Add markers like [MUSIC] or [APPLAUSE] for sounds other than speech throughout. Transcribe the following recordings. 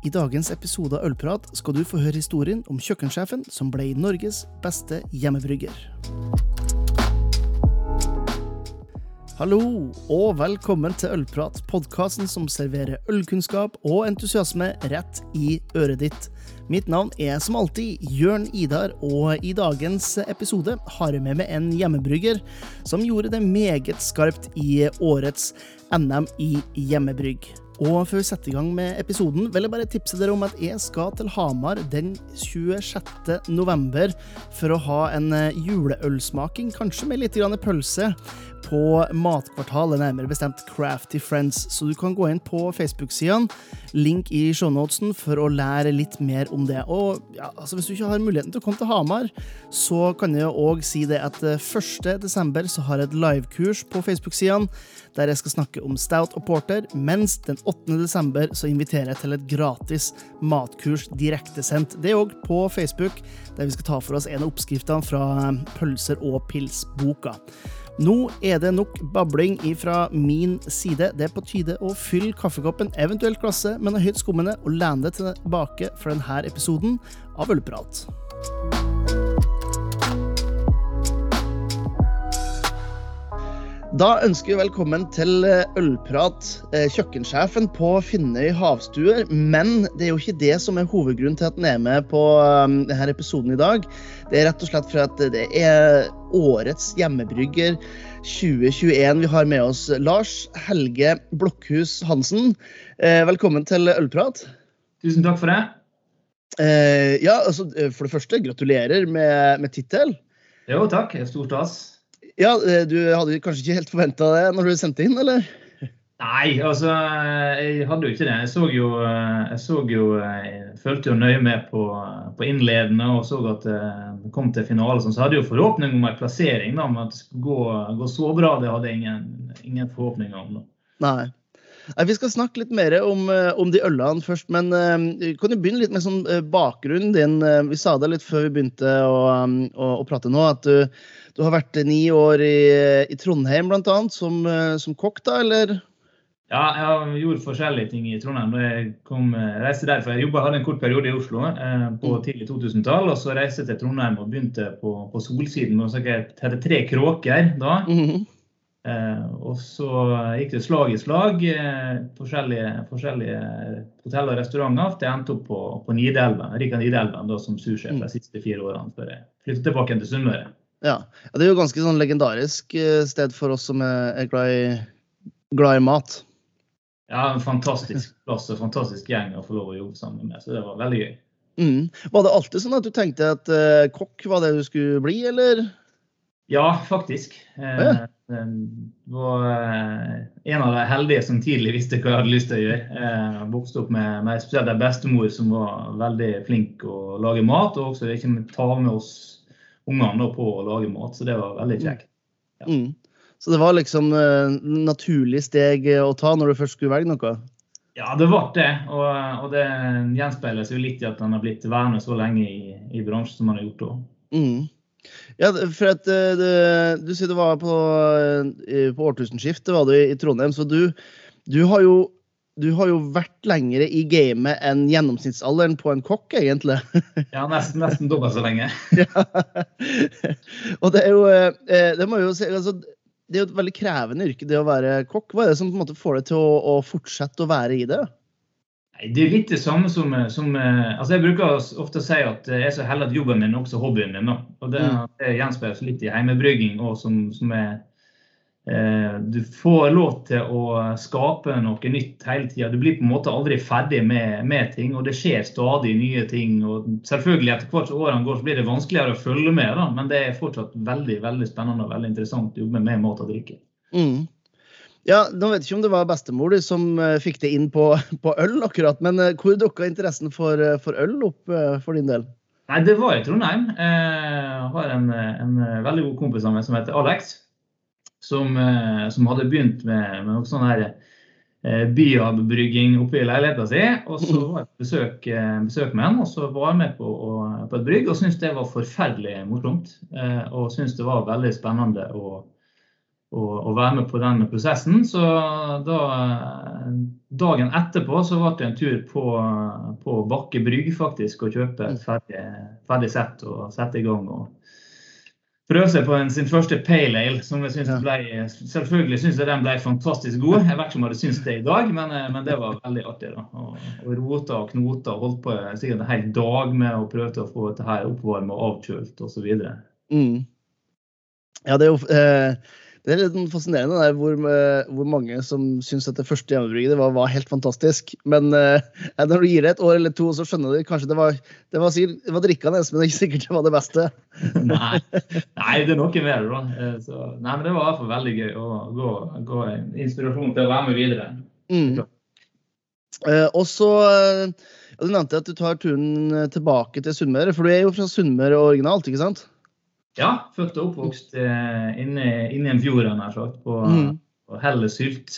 I dagens episode av Ølprat skal du få høre historien om kjøkkensjefen som ble Norges beste hjemmebrygger. Hallo, og velkommen til Ølprat, podkasten som serverer ølkunnskap og entusiasme rett i øret ditt. Mitt navn er som alltid Jørn Idar, og i dagens episode har jeg med meg en hjemmebrygger som gjorde det meget skarpt i årets NM i hjemmebrygg. Og før vi setter i gang med episoden, vil jeg bare tipse dere om at jeg skal til Hamar den 26. november for å ha en juleølsmaking, kanskje med litt grann pølse på Matkvartalet, nærmere bestemt Crafty Friends. Så du kan gå inn på Facebook-sidene, link i shownotesen, for å lære litt mer om det. Og ja, altså, hvis du ikke har muligheten til å komme til Hamar, så kan jeg òg si det at 1. desember så har jeg et livekurs på Facebook-sidene der jeg skal snakke om stout og porter, mens den 8. desember så inviterer jeg til et gratis matkurs direktesendt. Det er òg på Facebook, der vi skal ta for oss en av oppskriftene fra Pølser og pils-boka. Nå er det nok babling fra min side. Det er på tide å fylle kaffekoppen, eventuelt glasset, med noe høyt skummende, og lene det tilbake for denne episoden av Ølprat. Da ønsker vi velkommen til Ølprat, kjøkkensjefen på Finnøy havstuer. Men det er jo ikke det som er hovedgrunnen til at han er med på denne episoden i dag. Det er rett og slett for at det er årets hjemmebrygger 2021 vi har med oss. Lars Helge Blokkhus Hansen, velkommen til Ølprat. Tusen takk for det. Ja, altså, For det første, gratulerer med, med tittel. Jo, takk. Stor stas. Ja, Du hadde kanskje ikke helt forventa det når du sendte inn, eller? Nei, altså jeg hadde jo ikke det. Jeg så jo, jeg så jo jeg følte jo nøye med på, på innledende og så at det kom til finale. Så hadde jeg jo forhåpning om en plassering, da, men at det skulle gå, gå, så bra, det hadde jeg ingen, ingen forhåpninger om. Da. Nei. Vi skal snakke litt mer om, om de ølene først, men uh, kan du begynne litt med sånn, uh, bakgrunnen din? Vi sa det litt før vi begynte å, å, å prate nå, at du, du har vært ni år i, i Trondheim bl.a. Som, som kokk, da, eller? Ja, jeg gjorde forskjellige ting i Trondheim. Jeg kom, reiste derfor. Jeg jobbet, hadde en kort periode i Oslo eh, på tidlig 2000-tall. og Så reiste jeg til Trondheim og begynte på, på Solsiden. og så Jeg hadde tre kråker da. Mm -hmm. Eh, og så gikk det slag i slag. Eh, forskjellige, forskjellige hotell og restauranter. til jeg endte opp på, på Nidelven, Rika Nidelven da, som sursjef de siste fire årene før jeg flyttet tilbake til Sunnmøre. Ja. ja, Det er jo ganske sånn legendarisk sted for oss som er glad i, glad i mat. Ja, en fantastisk plass og fantastisk gjeng å få lov å jobbe sammen med. Så det var veldig gøy. Mm. Var det alltid sånn at du tenkte at kokk var det du skulle bli, eller? Ja, faktisk. Eh, det var en av de heldige som tidlig visste hva jeg hadde lyst til å gjøre. Jeg vokste opp med, med spesielt en bestemor som var veldig flink å lage mat, og også ikke ta med oss ungene på å lage mat. Så det var veldig kjekt. Ja. Mm. Så det var liksom uh, naturlig steg å ta når du først skulle velge noe? Ja, det ble det. Og, og det gjenspeiles jo litt i at han har blitt værende så lenge i, i bransjen som han har gjort òg. Mm. Ja, for at uh, du, du sier du var på, uh, på årtusenskiftet var du i, i Trondheim, så du, du, har jo, du har jo vært lengre i gamet enn gjennomsnittsalderen på en kokk, egentlig. [LAUGHS] ja, nesten, nesten dobbelt så lenge. [LAUGHS] ja. Og det er jo Det må jo si altså, det er jo et veldig krevende yrke, det å være kokk. Hva er det som på en måte får deg til å, å fortsette å være i det? Det er litt det samme som, som, altså Jeg bruker ofte å si at jeg er så heldig at jobben min er også hobbyen min. Og Det, mm. det gjenspeiles litt i hjemmebrygging, òg, som, som er eh, Du får lov til å skape noe nytt hele tida. Du blir på en måte aldri ferdig med, med, ting, og det skjer stadig nye ting. og Selvfølgelig etter hvert som årene går, så blir det vanskeligere å følge med, da, men det er fortsatt veldig veldig spennende og veldig interessant å jobbe med mat og drikke. Mm. Ja, nå vet jeg ikke om det var bestemor som fikk det inn på, [LAUGHS] på øl, akkurat, men hvor dukka interessen for, for, øl opp for din del? Nei, Det var i Trondheim. Jeg har en, en veldig god kompis av meg som heter Alex. Som, som hadde begynt med, med noe sånn her byabrygging oppe i leiligheta si. Og så var jeg på besøk, besøk med han, og så var jeg med på, på et brygg og syntes det var forferdelig morsomt. Og syntes det var veldig spennende å, å, å være med på den prosessen. Så da, dagen etterpå så ble det en tur på, på Bakke brygg faktisk, og kjøpe et ferdig, ferdig sett og sette i gang. og prøve seg på en, sin første pale ale, som jeg synes ble, selvfølgelig syns jeg den ble fantastisk god. Jeg vet ikke om jeg hadde syntes det i dag, men, eh, men det var veldig artig. da. Og, og Rota og knota og holdt på sikkert en hel dag med å prøve å få dette her oppvarma og avkjølt osv. Mm. Ja, det er jo eh, det er litt fascinerende der, hvor, eh, hvor, mange som syns at det første hjemmebrygget var, var, helt fantastisk. Men eh, når du gir det et år eller to, så skjønner du kanskje det var, det var, det var drikkende, men det er ikke sikkert det var det beste. [LAUGHS] nei. nei, det er noe mer, da. Eh, så, nei, men det var i hvert fall veldig gøy å gå, gå inspirasjon til å være med videre. Mm. Eh, og så ja, Du nevnte at du tar turen tilbake til Sunnmøre, for du er jo fra Sunnmøre originalt, ikke sant? Ja, født og oppvokst eh, inne, inne i en fjord nær sagt, på, mm. på Helle Sylt.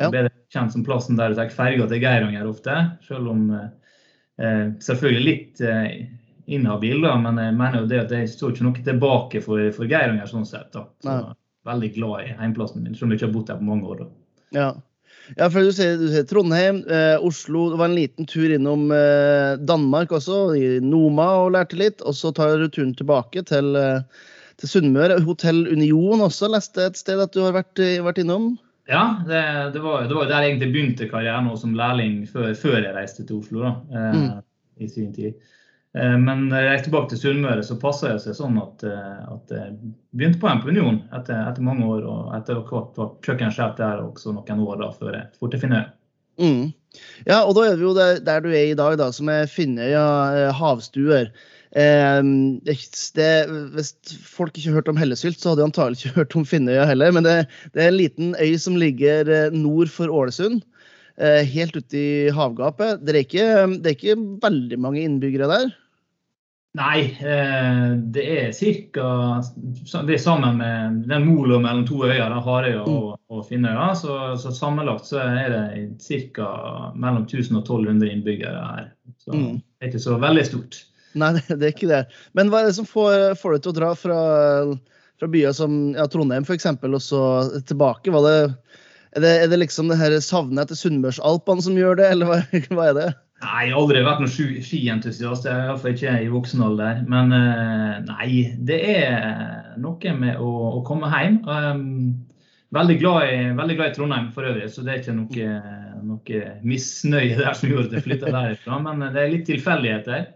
Ja. Bedre kjent som plassen der du tar ferga til Geiranger ofte. Selv om eh, selvfølgelig litt eh, inhabil, da, men jeg mener jo det at jeg står ikke noe tilbake for, for Geiranger sånn sett. da. Så, veldig glad i heimplassen min, selv om jeg ikke har bodd der på mange år. da. Ja. Ja, for du sier, du ser Trondheim, eh, Oslo. Det var en liten tur innom eh, Danmark også, i Noma og lærte litt. Og så tar du turen tilbake til, eh, til Sunnmøre. Hotell Union også, leste et sted at du har vært, eh, vært innom? Ja, det, det, var, det, var, der jeg egentlig begynte karrieren som lærling før, før, jeg reiste til Oslo. da, eh, mm. i sin tid. Eh, men når jeg tilbake til Sunnmøre, så passa det seg sånn at, eh, at jeg begynte på en Union etter, etter, mange år. Og etter hvert var kjøkkensjef der også noen år da, før jeg dro til Finnøy. Mm. Ja, og da er vi jo der, der, du er i dag, da, som er Finnøya eh, havstuer. Eh, det, hvis folk ikke hørte om hellesylt, så hadde de antagelig ikke [LAUGHS] hørt om Finnøya heller. Men det, det, er en liten øy som ligger nord for Ålesund. Eh, helt ute i havgapet. Det er, ikke, det er ikke veldig mange innbyggere der? Nei, eh, det er ca. Det er sammen med den mola mellom to øyer, Harøya mm. og, og Finnøya. Så, så, sammenlagt så er det ca. mellom 1000 og 1200 innbyggere her. Så mm. det er ikke så veldig stort. Nei, [LAUGHS] det er ikke det. Men hva er det som får, får deg til å dra fra, fra byer som ja, Trondheim f.eks. og så tilbake? Var det, er, det, er det liksom det her savnet etter Sunnmørsalpene som gjør det, eller hva, [LAUGHS] hva er det? Nei, jeg har aldri vært noen skientusiast. Iallfall ikke i voksen alder. Men eh, nei, det er noe med å, å komme hjem. Um, veldig, glad i, veldig, glad i, Trondheim for øvrig, så det er ikke noe, noe misnøye der som gjorde at jeg flytta derfra. Men det er litt tilfeldigheter.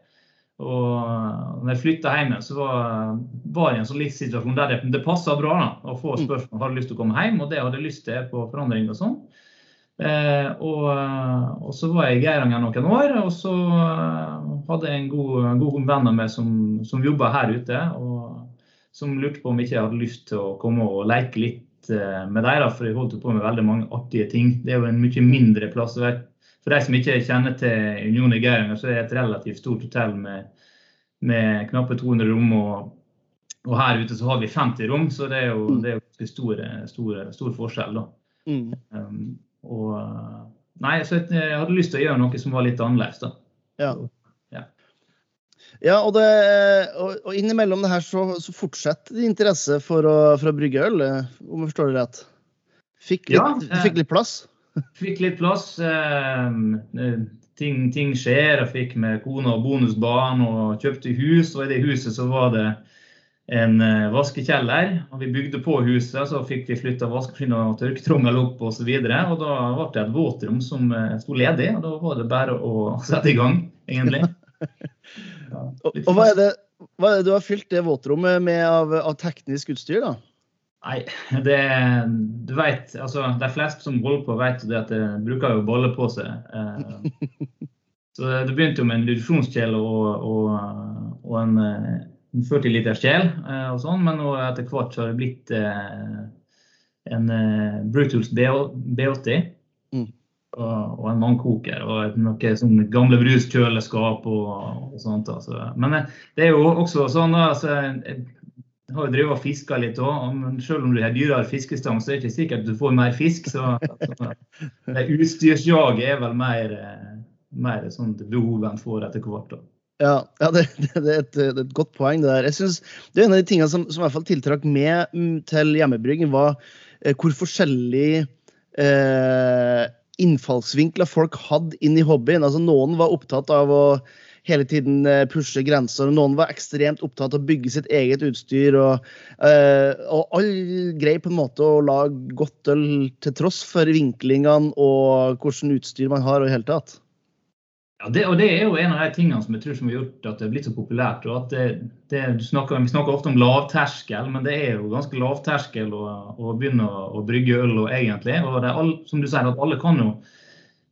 Og når jeg flytta hjem, så var, var jeg i en sånn livssituasjon der det, det passa bra da, å få spørsmål om jeg hadde lyst til å komme hjem, og det hadde jeg lyst til på forandring og sånn. Eh, og, og, så var jeg i Geiranger noen år, og så eh, hadde jeg en god, god venn av meg som, som jobba her ute. og Som lurte på om ikke jeg hadde lyst til å komme og leke litt eh, med dem. For jeg holdt på med veldig mange artige ting. Det er jo en mye mindre plass. For de som ikke kjenner til Union i Geiranger, så er det et relativt stort hotell med, med knappe 200 rom. og og her ute så har vi 50 rom, så det er jo, det er jo stor, stor, stor forskjell. da. Mm. Um, og, eh, nei, så jeg hadde lyst til å gjøre noe som var litt annerledes. da. Ja. ja. ja og, det, og, innimellom det her så, så fortsetter din interesse for å, for å brygge øl, eh, om jeg forstår det rett? Fikk litt, ja, eh, fikk litt plass? [LAUGHS] Fikk litt plass. Eh, ting, ting, skjer. Jeg fikk med kone og bonusbarn og kjøpte hus. Og i det huset så var det en eh, vaskekjeller. og Vi bygde på huset, så fikk vi flytta vaskemaskin og tørketrommel opp osv. Da ble det et våtrom som eh, sto ledig. og Da var det bare å [LAUGHS] sette i gang, egentlig. Ja, og, og hva, er det, hva er det du har fylt det våtrommet med av, av teknisk utstyr, da? Nei, det, du vet, altså De fleste som holder på, vet at det bruker jo bollepose. Eh, [LAUGHS] så det begynte jo med en reduksjonskjele og, og, og en 40 liters kjel eh, og sånn, men nå etter hvert så har det blitt eh, en eh, Brutals B80 mm. og, en vannkoker og noe sånn gamle bruskjøleskap og, og sånt. Altså. Men det er jo også sånn altså, jeg har jo drevet og fiska litt òg, men selv om du har dyrere fiskestang, så er det ikke sikkert du får mer fisk. Så altså, utstyrsjaget er vel mer, mer sånn behov en får etter hvert. da. Ja, ja [LAUGHS] det, det, er et, det, er et, godt poeng. Det der. Jeg synes det er En av de tingene som, som i hvert fall tiltrakk mm, til hjemmebrygging, var eh, hvor forskjellig eh, innfallsvinkler folk hadde inn i hobbyen. Altså Noen var opptatt av å hele tiden eh, pushe grenser. og Noen var ekstremt opptatt av å bygge sitt eget utstyr. Og, eh, og alle greier på en måte å lage godt øl til tross for vinklingene og hvordan utstyr man har. og i hele tatt. Ja, det, og det er jo en av de tingene som jeg tror som har gjort at det er blitt så populært. og at det, det snakker, Vi snakker ofte om lavterskel, men det er jo ganske lavterskel å, å begynne å, å, brygge øl. Og egentlig, og det er all, som du sier, at alle kan jo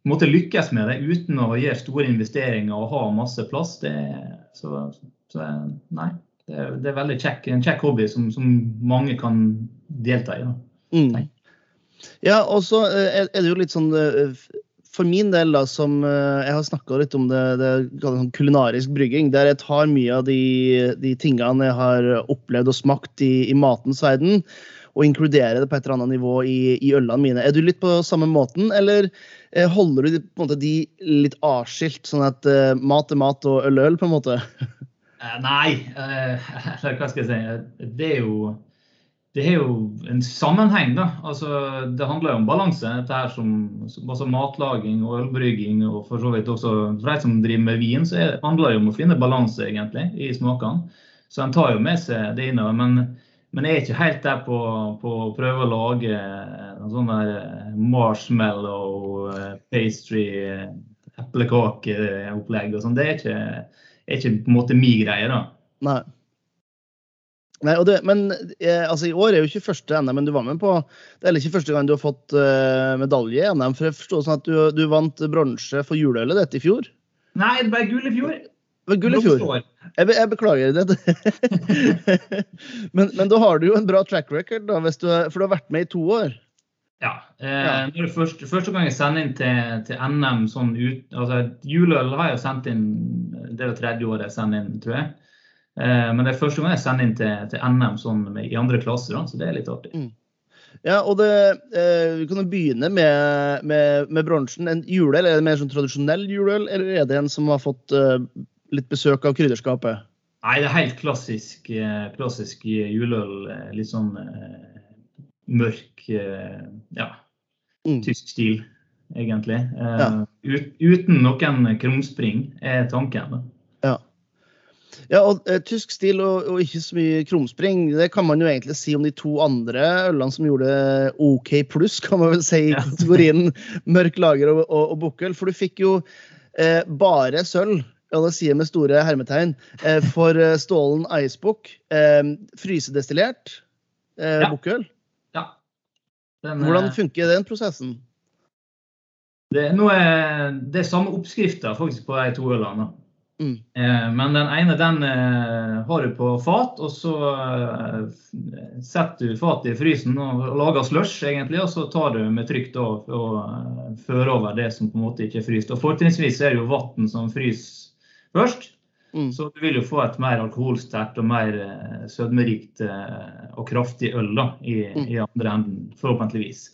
måtte lykkes med det uten å gjøre store investeringer og ha masse plass. Det, så, så, nei, det er, det er veldig kjekk, en kjekk hobby som, som, mange kan delta i. Da. Mm. Ja, og så eh, er det jo litt sånn eh, For min del, da, som eh, jeg har snakka litt om det, det sånn kulinarisk brygging, der jeg tar mye av de, de tingene jeg har opplevd og smakt i, i matens verden, og inkluderer det på et eller annet nivå i, i ølene mine. Er du litt på samme måten, eller Eh, holder du måte de litt avskilt, sånn at uh, mat er mat og øl er øl, på en måte? Nei, [LAUGHS] uh, hva skal jeg si. Det er jo det er jo en sammenheng. da. Altså, det handler jo om balanse. dette her som, altså Matlaging og ølbrygging og for så vidt også for de som driver med vin, så er, handler det jo om å finne balanse egentlig i smakene. Så en tar jo med seg det innover. Men men jeg er ikke helt der på, på å prøve å lage en sånn der eh, marshmallow, eh, pastry, eh, eplekakeopplegg og sånn. Det er ikke, er ikke, på en måte min greie, da. Nei. Nei, det, men altså, I år er jo ikke første NM, men du var med på Det er ikke første gang du har fått eh, medalje i NM. for Jeg forstår sånn at du, du vant bronse for juleølet ditt i fjor? Nei, det ble gull i fjor. Det var gull i fjor. Jeg, jeg, beklager det. [LAUGHS] men, men, da har du jo en bra track record, da, du, for du har vært med i to år. Ja. Eh, ja. Første, første, gang jeg sender inn til, til NM sånn ut altså Juleøl har jeg jo sendt inn Det er tredje året jeg sender inn, tror jeg. Eh, men det er første gang jeg sender inn til, til NM sånn med, i andre klasser, så det er litt artig. Mm. Ja, og det, eh, Vi kan jo begynne med, med, med bransjen. En juleøl, Er det mer sånn tradisjonell juleøl, eller er det en som har fått eh, litt besøk av krydderskapet? Nei, det er helt klassisk, eh, klassisk juleøl. Eh, litt sånn eh, mørk, ja, mm. tysk stil, egentlig. Ja. Ut, uten noen krumspring, er tanken. Ja. Og eh, Tysk stil og, og, ikke så mye krumspring, det kan man jo egentlig si om de to andre ølene som gjorde OK pluss, kan man vel si, i ja. kategorien mørk lager og, og, og bukkøl. For du fikk jo eh, bare sølv ja, det sier jeg med store hermetegn, eh, for eh, Stålen Icebook. Eh, frysedestillert ja. bukkøl. Ja. Den, Hvordan funker den prosessen? Det, er, det er samme oppskrifta på de to ølene. Mm. Men den ene den har du på fat, og så setter du fatet i frysen og lager slush, egentlig, og så tar du med trykk da, og fører over det som på en måte ikke er fryst. Og Fortrinnsvis er det jo vann som fryser først. Mm. Så du vil jo få et mer alkoholsterkt og mer sødmerikt og kraftig øl da, i, mm. i, andre enden, forhåpentligvis.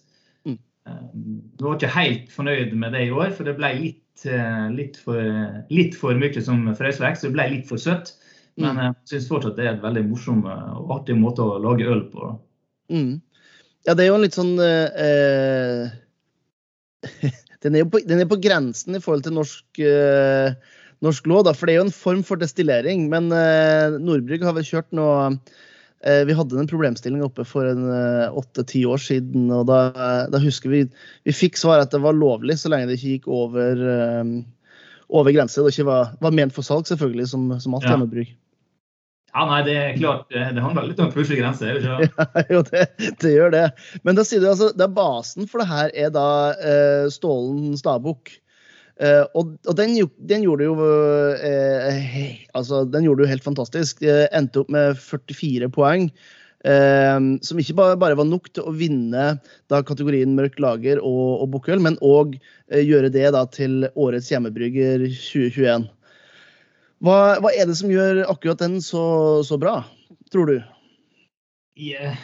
Jeg var ikke helt fornøyd med det i år, for det ble litt, litt, for, litt for, mye som frøs. Så det ble litt for søtt. Men mm. jeg syns fortsatt det er en veldig morsom og artig måte å lage øl på. Mm. Ja, det er jo en litt sånn [LAUGHS] den, er på, den, er på, grensen i forhold til norsk norsk lov, da, for det er jo en form for destillering. Men eh, Nordbrygg har vel kjørt noe eh, Vi hadde en problemstilling oppe for en eh, åtte-ti år siden, og da, da, husker vi vi fikk svar at det var lovlig så lenge det ikke gikk over, eh, over grense. Det ikke var, var, ment for salg, selvfølgelig, som, som alt ja. hjemmebruk. Ja, nei, det er klart. Det handler litt om å pushe grenser. [LAUGHS] Ja, jo, det, det, gjør det. Men da sier du altså, det er basen for det her er da eh, Stålen Stabukk. Uh, og, og den, den, gjorde jo uh, altså, den gjorde jo helt fantastisk. Uh, endte opp med 44 poeng. som ikke bare, bare, var nok til å vinne da, kategorien mørk lager og, og bukkøl, men òg gjøre det da, til årets hjemmebrygger 2021. Hva, hva, er det som gjør akkurat den så, så bra, tror du? Yeah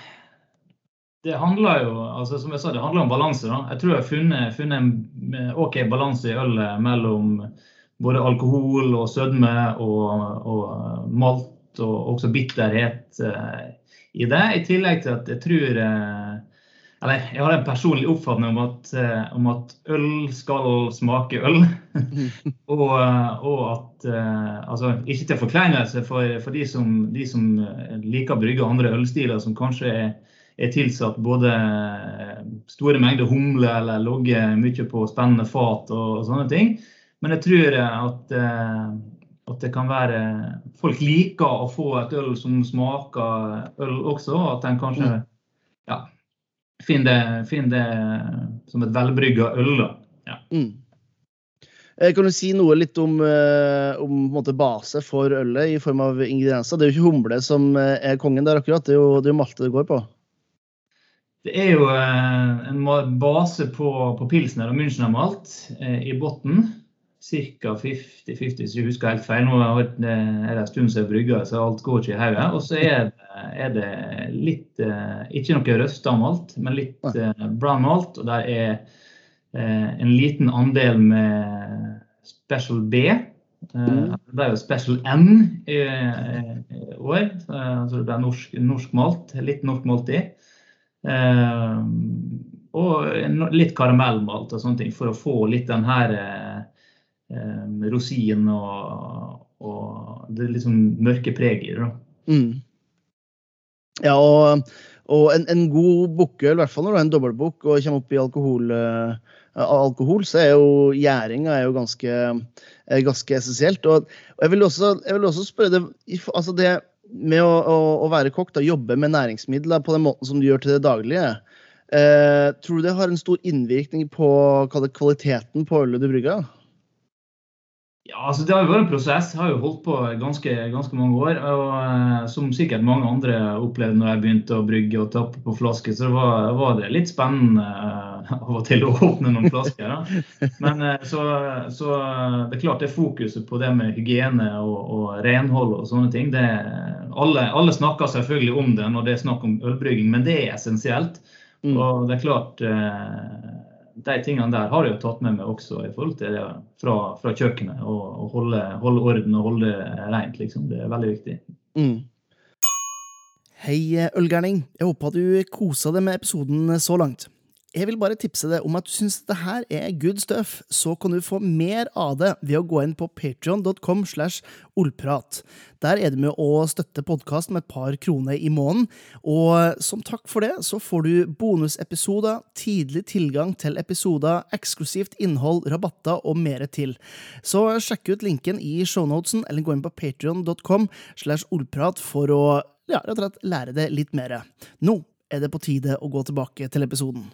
det handler jo altså som jeg sa, det handler om balanse. da. Jeg tror jeg har funnet, funnet en OK balanse i ølet mellom både alkohol og sødme og, og malt og også bitterhet eh, i det. I tillegg til at jeg tror eh, eller jeg har en personlig oppfatning om at, eh, om at øl skal smake øl. [LAUGHS] og, og, at altså, Ikke til forkleinelse for, for de, som, de, som, liker å brygge andre ølstiler som kanskje er, er tilsatt både store mengder humle eller logger mye på spennende fat og, sånne ting. Men jeg tror at, at det kan være Folk liker å få et øl som smaker øl også. At en kanskje mm. ja, finner det, finner det som et velbrygga øl. Ja. Mm. Eh, kan du si noe litt om, eh, om måte, base for ølet i form av ingredienser? Det er jo ikke humle som eh, er kongen der, akkurat. Det er jo, det er malte det går på. Det er jo en base på, på pilsner og Münchner malt i bunnen ca. 50-50, hvis jeg husker helt feil. Nå er det en stund siden jeg brygga, så alt går ikke i hodet. Og så er, er, det litt eh, Ikke noe røsta malt, men litt eh, brown malt. Og der er eh, en liten andel med special B. Mm. Det ble jo special N i år. Så det ble norsk, norsk malt. Litt norsk malt i. Og litt karamellmalt og sånne ting for å få litt den her eh, rosin og, og, det liksom mørke preget i det. Mm. Ja, og, og en, en, god bukkøl, i hvert fall når du har en dobbeltbukk og kommer opp i alkohol, eh, alkohol så er jo gjæringa ganske, ganske essensielt. Og, og jeg, vil også, jeg, vil også, spørre deg altså det med å, å, å, være kokk, da, jobbe med næringsmidler på den måten som du gjør til det daglige, eh, tror du det har en stor innvirkning på kvaliteten på ølet du brygger? Ja, altså Det har jo vært en prosess. Jeg har jo holdt på ganske, ganske mange år. og uh, Som sikkert mange andre opplevde når jeg begynte å brygge og tappe på flasker, så var, var det litt spennende uh, av og til å åpne noen flasker. Da. Men uh, så, så, det er klart det fokuset på det med hygiene og, og renhold og sånne ting det, alle, alle, snakker selvfølgelig om det når det er snakk om ølbrygging, men det er essensielt. Mm. Og det er klart de tingene der har jeg jo tatt med meg også i forhold til det fra, fra kjøkkenet. Å holde, holde, orden og holde rent, liksom. Det er veldig viktig. Mm. Hei, ølgærning. Jeg håper du kosa deg med episoden så langt. Jeg vil bare tipse deg om at du syns dette her er good stuff, så kan du få mer av det ved å gå inn på patreon.com slash ollprat. Der er du med å støtte podkasten med et par kroner i måneden, og som takk for det så får du bonusepisoder, tidlig tilgang til episoder, eksklusivt innhold, rabatter og mer til. Så sjekk ut linken i shownotesen, eller gå inn på patrion.com slash ollprat for å ja, rett og slett lære deg litt mer. Nå er det på tide å gå tilbake til episoden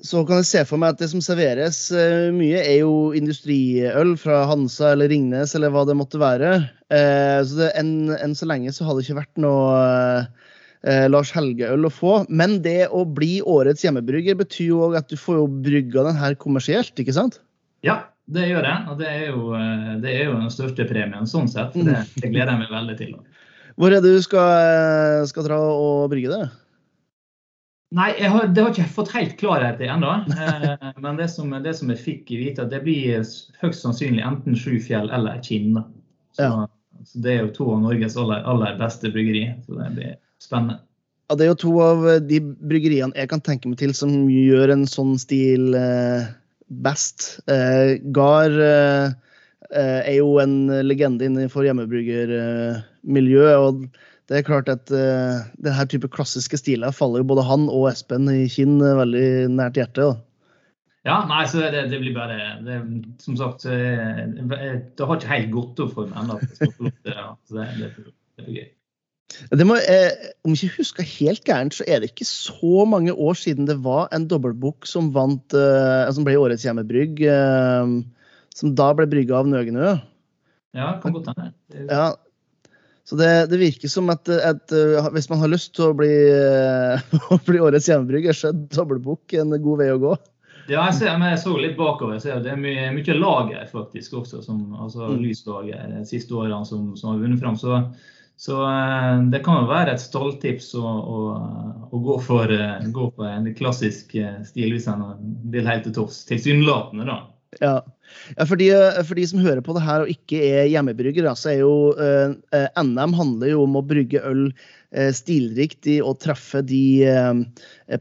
så kan jeg se for meg at det som serveres uh, mye, er jo industriøl fra Hansa eller Ringnes eller hva det måtte være. Uh, så det, enn, enn, så lenge så har det ikke vært noe uh, Lars Helge-øl å få. Men det å bli årets hjemmebrygger betyr jo at du får jo brygga den her kommersielt, ikke sant? Ja, det gjør jeg. Og det er jo, det er jo den største premien sånn sett. Det, det gleder jeg meg veldig til. Hvor er det du skal, skal dra og brygge det? Nei, har, det har ikke jeg fått helt klarhet i ennå. Eh, men det som, det som, jeg fikk vite, at det blir høyst sannsynlig enten Sjufjell eller Kinn. Så, ja. så, det er jo to av Norges aller, aller beste bryggeri. Så det blir spennende. Ja, det er jo to av de bryggeriene jeg kan tenke meg til som gjør en sånn stil eh, best. Eh, Gard eh, eh er jo en legende innenfor hjemmebryggermiljøet. og det er klart at uh, denne type klassiske stiler faller jo både han og Espen i kinn uh, veldig nært hjertet. Da. Ja, nei, så det, det blir bare det, Som sagt, det har ikke helt gått opp for meg ennå. Det, det, det blir gøy. Det må, eh, om jeg ikke husker helt gærent, så er det ikke så mange år siden det var en dobbeltbukk som vant, eh, som ble årets hjemmebrygg, eh, som da ble brygga av Nøgenø. Ja, kan godt hende. Ja, så det, det, virker som at, at, eh, hvis man har lyst til å bli, [LAUGHS] å bli årets hjemmebrygger, så er dobbeltbukk en god vei å gå. Ja, jeg, ser, jeg så litt bakover. Ser det er mye, mye lager faktisk også, som, altså mm. lyslager de siste årene som, som, har vunnet fram. Så, så, eh, det kan jo være et stalltips å, å, å gå, for, eh, gå, for, en klassisk stil hvis en vil helt til topps. Tilsynelatende, da. Ja. Ja for, de, for, de, som hører på det her og ikke er hjemmebryggere, så er jo eh, NM handler jo om å brygge øl eh, stilrikt og treffe de eh,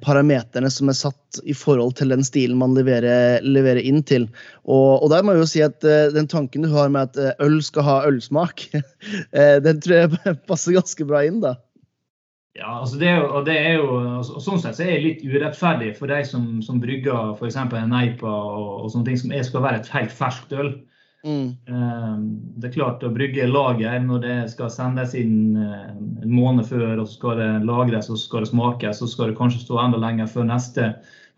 parameterne som er satt i forhold til den stilen man leverer, leverer inn til. Og, og, der må jeg jo si at eh, den tanken du har med at eh, øl skal ha ølsmak, [LAUGHS] eh, den tror jeg [LAUGHS] passer ganske bra inn, da. Ja, altså det og det er jo, og Sånn sett så er det litt urettferdig for de som, som brygger f.eks. en Neipa og, og, sånne ting som er, skal være et helt ferskt øl. Mm. Ehm, det er klart å brygge lager når det skal sendes inn eh, en måned før, og så skal det lagres og så skal det smakes, så skal det kanskje stå enda lenger før neste,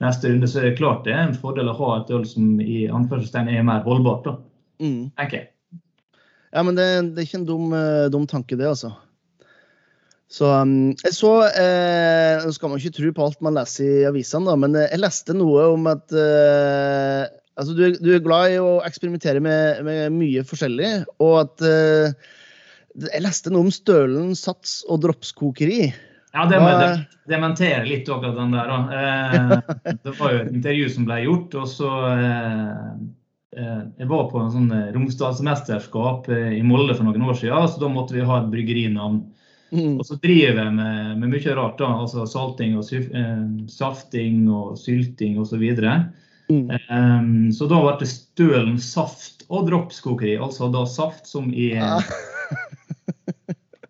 neste runde. Så er det klart det er en fordel å ha et øl som i anførselstegn er mer holdbart. da, mm. tenker jeg. Ja, men det, det er ikke en dum, eh, dum tanke, det, altså. Så um, jeg så eh, Nå skal man ikke tro på alt man leser i avisene, men eh, jeg leste noe om at eh, altså du, du, er glad i å eksperimentere med, med mye forskjellig, og at eh, Jeg leste noe om Stølen sats og dropskokeri. Ja, det må jeg dementere litt akkurat den der. Eh, [LAUGHS] det var jo et intervju som ble gjort, og så eh, jeg var på en sånn Romsdalsmesterskap i Molde for noen år siden, så da måtte vi ha et bryggerinavn. Mm. Og så driver jeg med, med, mye rart. da, altså Salting og eh, safting og sylting osv. Så, mm. um, så da ble det Stølen saft og dropskokeri. Altså da saft som i ah.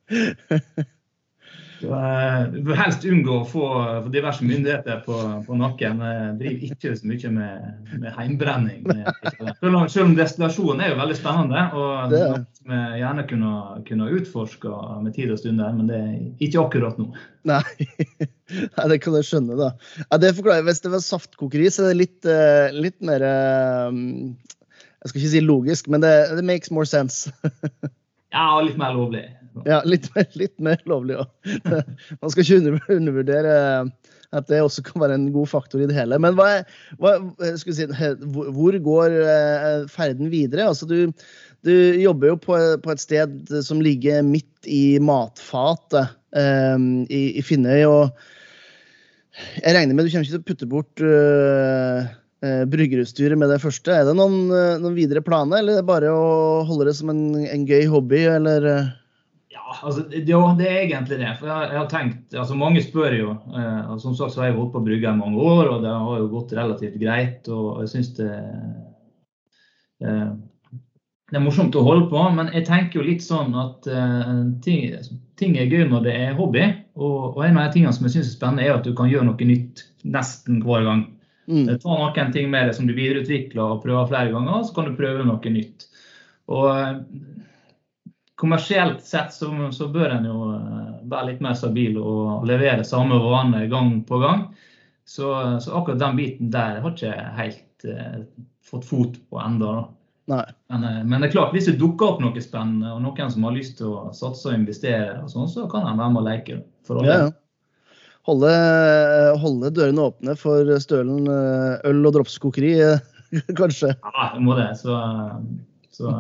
[LAUGHS] Du bør helst unngå å få diverse myndigheter på, på nakken. Jeg driver ikke så mye med, med heimbrenning. [LAUGHS] Selv om destillasjonen er jo veldig spennende, og det vi gjerne kunne, kunne utforska med tid og stund men det er ikke akkurat nå. Nei, [LAUGHS] Nei det kan jeg skjønne, da. Ja, det forklarer, Hvis det var saftkokeri, så er det litt, eh, litt mer eh, Jeg skal ikke si logisk, men det, det makes more sense. [LAUGHS] ja, og litt mer lovlig. Ja, litt litt mer lovlig òg. [LAUGHS] Man skal ikke undervurdere at det også kan være en god faktor i det hele. Men hva, hva, si, hvor går eh, ferden videre? Altså, du, du jobber jo på, på, et sted som ligger midt i matfatet um, i, i Finnøy. og jeg regner med du kommer ikke til å putte bort uh, uh, bryggerutstyret med det første. Er det noen, uh, noen videre planer, eller er det bare å holde det som en, en gøy hobby? eller... Altså, ja, det er egentlig det. For jeg, jeg, har tenkt, altså Mange spør jo. Eh, Som sagt så har jeg holdt på å brygge i mange år, og det har jo gått relativt greit. og jeg synes det, eh, det er morsomt å holde på. Men jeg tenker jo litt sånn at uh, ting, ting, er gøy når det er hobby. Og, og en av de tingene som jeg syns er spennende, er at du kan gjøre noe nytt nesten hver gang. Mm. Ta noen ting med deg som du videreutvikler og prøver flere ganger, så kan du prøve noe nytt. Og kommersielt sett så, så, bør en jo eh, være litt mer stabil og levere samme vane gang på gang. Så, så, akkurat den biten der har ikke helt eh, fått fot på ennå. Men, men, det er klart, hvis det dukker opp noe spennende, og noen som har lyst til å satse og investere, og sånn, så kan en være med og leke. For alle. Ja, holde, holde, dørene åpne for Stølen øl- og dropskokeri, [LAUGHS] kanskje? Ja, det må det. Så, så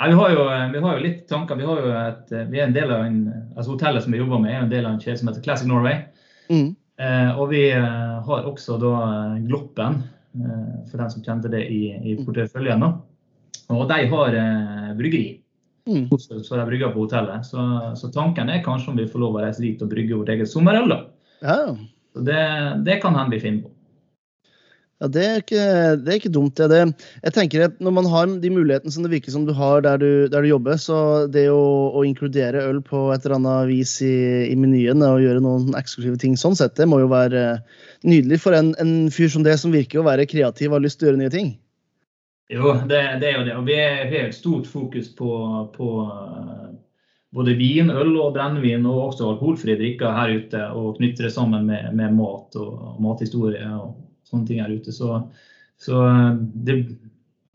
Nei, vi, har jo, vi, har jo, litt tanker. Vi, har jo et, vi er en del av en, altså Hotellet som vi jobber med, er en del av en kjede som heter Classic Norway. Mm. Eh, og vi eh, har også da eh, Gloppen, eh, for den som kjente det i, i mm. porteføljen. Og de har eh, bryggeri. Mm. Så de brygger på hotellet. Så, så, tanken er kanskje om vi får lov å reise dit og brygge vårt eget sommerøl. Ja. Det, det kan han bli fin på. Ja, det er, ikke, det er ikke, dumt. Det. det. Jeg tenker at Når man har de mulighetene som det virker som du har der du, der du jobber, så det å, å, inkludere øl på et eller annet vis i, i menyen og gjøre noen eksklusive ting sånn sett, det må jo være nydelig for en, en fyr som det, som virker å være kreativ og har lyst til å gjøre nye ting. Jo, det, det er jo det. Og vi har et stort fokus på, på både vin, øl og brennevin og også alkoholfrie drikker her ute. Og knytte det sammen med, med mat og mathistorie. og sånne ting her ute. Så, så eh, det,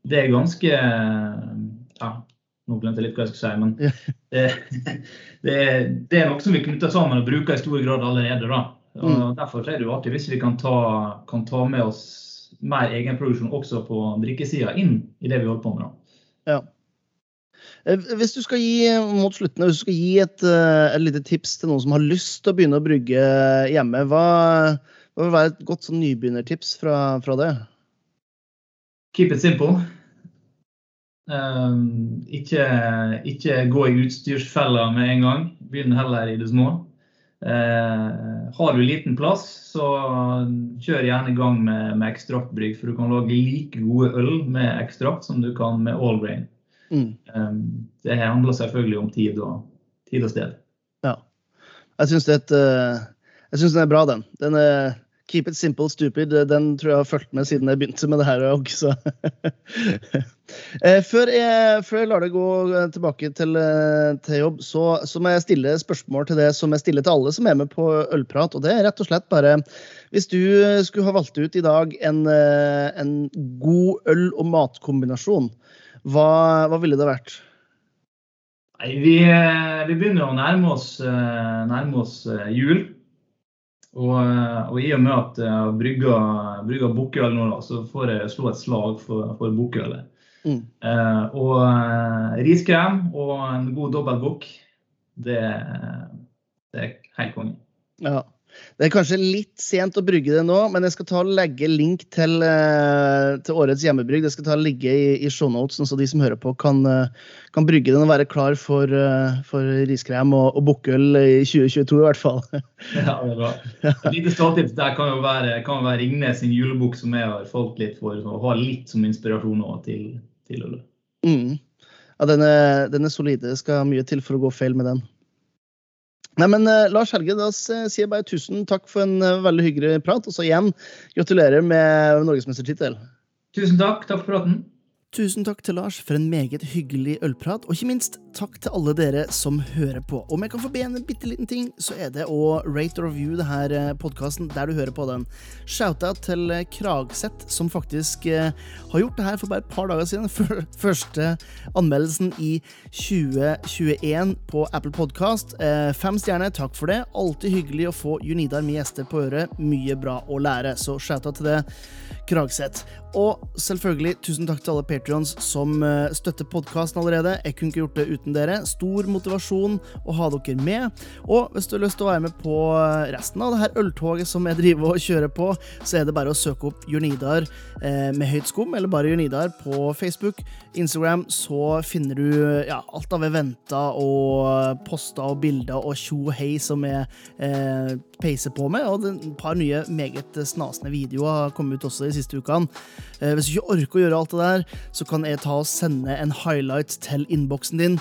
det, er ganske Ja, nå glemte jeg litt hva jeg skulle si, men det, [LAUGHS] det, det er noe som vi knytter sammen og bruker i stor grad allerede. da. Og mm. Derfor er det jo artig hvis vi kan ta, kan ta med oss mer egenproduksjon også på drikkesida inn i det vi holder på med. da. Ja. Eh, hvis du skal gi mot slutten, hvis du skal gi et, eh, et lite tips til noen som har lyst til å begynne å brygge hjemme, hva, hva vil være et godt sånn nybegynnertips fra, fra det? Keep it simple. Um, ikke, ikke, gå i utstyrsfella med en gang. Begynn heller i det små. Uh, har du liten plass, så kjør gjerne i gang med, med ekstraktbrygg, for du kan lage like gode øl med ekstrakt som du kan med all grain. Mm. Eh, det handler selvfølgelig om tid og, tid og sted. Ja. Jeg syns den er bra, den. Den er Keep it simple, stupid. Den tror jeg har fulgt med siden jeg begynte med det her òg, så [LAUGHS] før, jeg, før, jeg, lar det gå tilbake til, til jobb, så, så, må jeg stille spørsmål til det som jeg stiller til alle som er med på Ølprat. Og det er rett og slett bare Hvis du skulle ha valgt ut i dag en, en god øl- og matkombinasjon, hva, hva ville det vært? Nei, vi, vi, begynner å nærme oss, nærme oss jul. Og, og, i og med at jeg har brygga, brygga bukkøl nå, da, så får jeg slå et slag for, for bukkølet. Mm. Eh, og eh, riskrem og en god dobbeltbukk, det, det er helt konge. Ja. Det er kanskje litt sent å brygge det nå, men jeg skal ta og legge link til, eh, til årets hjemmebrygg. Det skal ta og ligge i, i shownotesen, så de som hører på, kan, eh, kan, brygge den og være klar for, eh, for riskrem og, og bukkøl i 2022 i hvert fall. [LAUGHS] Ja, det er bra. Et lite stalltips der kan jo være, kan være Ringnes sin julebukk, som jeg har falt litt for, å ha litt som inspirasjon til, til ølet. Mm. Ja, den er, den er solide. Det skal mye til for å gå feil med den. Nei, men uh, Lars Helge, da sier jeg bare tusen takk for en uh, veldig hyggelig prat. Og så igjen, gratulerer med norgesmestertittel. Tusen takk. Takk for praten. Tusen takk til Lars for en meget hyggelig ølprat, og ikke minst takk til alle dere som hører på. Om jeg kan få be en bitte liten ting, så er det å rate og review denne eh, podkasten der du hører på den. Shout-out til eh, Kragseth, som faktisk eh, har gjort det her for bare et par dager siden. [LAUGHS] Første anmeldelsen i 2021 på Apple Podkast. Fem stjerner, takk for det. Alltid hyggelig å få Junidar med gjester på øret. Mye bra å lære, så shout-out til det, Kragseth. Og selvfølgelig tusen takk til alle patrions som uh, støtter podkasten allerede. Jeg kunne ikke gjort det uten dere. Stor motivasjon å ha dere med. Og hvis du har lyst til å være med på eh, resten av det her øltoget som jeg driver og kjører på, så er det bare å søke opp Jonidar eh, med høyt skum, eller bare Jonidar på Facebook. Instagram så finner du ja, alt av eventer og poster og bilder og tjo hei som jeg eh, peiser på med. Og et par nye meget snasende videoer har kommet ut også de siste ukene. Eh, hvis du ikke orker å gjøre alt det der, så kan jeg ta og sende en highlight til innboksen din.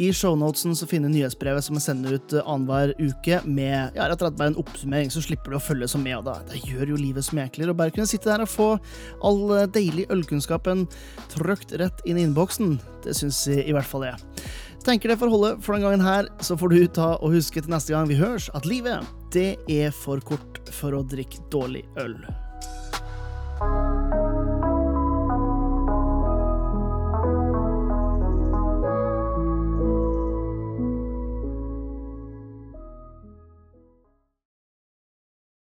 I shownotesen så finner nyhetsbrevet som jeg sender ut uh, annenhver uke, med ja, rett og slett bare en oppsummering, så slipper du å følge som med. Og da. Det gjør jo livet som enklere å bare kunne sitte der og få all uh, deilig ølkunnskapen trykt rett inn i innboksen. Det syns i hvert fall jeg. Tenker det får holde for den gangen her, så får du ta og huske til neste gang vi høres, at livet, det er for kort for å drikke dårlig øl.